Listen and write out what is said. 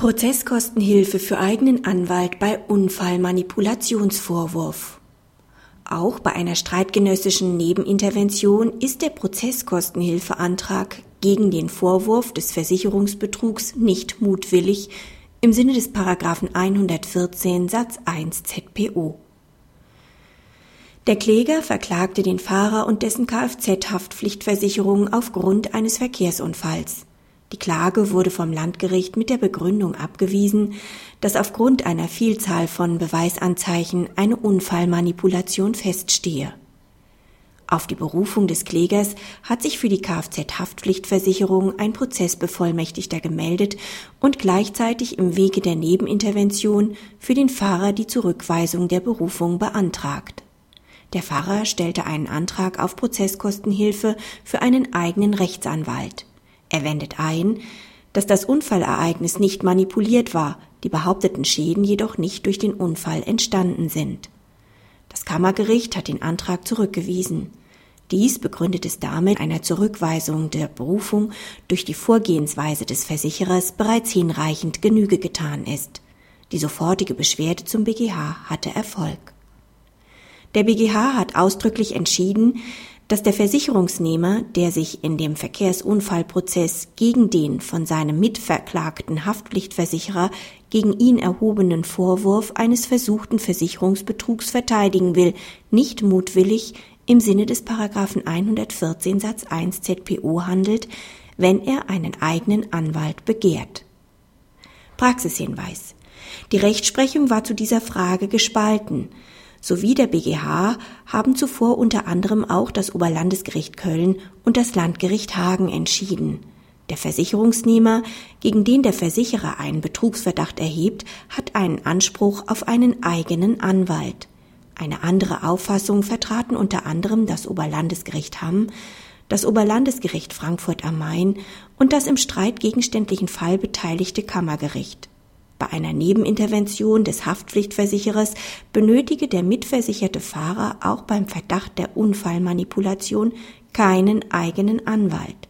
Prozesskostenhilfe für eigenen Anwalt bei Unfallmanipulationsvorwurf. Auch bei einer streitgenössischen Nebenintervention ist der Prozesskostenhilfeantrag gegen den Vorwurf des Versicherungsbetrugs nicht mutwillig im Sinne des Paragraphen 114 Satz 1 ZPO. Der Kläger verklagte den Fahrer und dessen Kfz-Haftpflichtversicherung aufgrund eines Verkehrsunfalls. Die Klage wurde vom Landgericht mit der Begründung abgewiesen, dass aufgrund einer Vielzahl von Beweisanzeichen eine Unfallmanipulation feststehe. Auf die Berufung des Klägers hat sich für die Kfz-Haftpflichtversicherung ein Prozessbevollmächtigter gemeldet und gleichzeitig im Wege der Nebenintervention für den Fahrer die Zurückweisung der Berufung beantragt. Der Pfarrer stellte einen Antrag auf Prozesskostenhilfe für einen eigenen Rechtsanwalt. Er wendet ein, dass das Unfallereignis nicht manipuliert war, die behaupteten Schäden jedoch nicht durch den Unfall entstanden sind. Das Kammergericht hat den Antrag zurückgewiesen. Dies begründet es damit, einer Zurückweisung der Berufung durch die Vorgehensweise des Versicherers bereits hinreichend Genüge getan ist. Die sofortige Beschwerde zum BGH hatte Erfolg. Der BGH hat ausdrücklich entschieden, dass der Versicherungsnehmer, der sich in dem Verkehrsunfallprozess gegen den von seinem mitverklagten Haftpflichtversicherer gegen ihn erhobenen Vorwurf eines versuchten Versicherungsbetrugs verteidigen will, nicht mutwillig im Sinne des Paragraphen 114 Satz 1 ZPO handelt, wenn er einen eigenen Anwalt begehrt. Praxishinweis. Die Rechtsprechung war zu dieser Frage gespalten sowie der BGH haben zuvor unter anderem auch das Oberlandesgericht Köln und das Landgericht Hagen entschieden. Der Versicherungsnehmer, gegen den der Versicherer einen Betrugsverdacht erhebt, hat einen Anspruch auf einen eigenen Anwalt. Eine andere Auffassung vertraten unter anderem das Oberlandesgericht Hamm, das Oberlandesgericht Frankfurt am Main und das im Streit gegenständlichen Fall beteiligte Kammergericht. Bei einer Nebenintervention des Haftpflichtversicherers benötige der mitversicherte Fahrer auch beim Verdacht der Unfallmanipulation keinen eigenen Anwalt.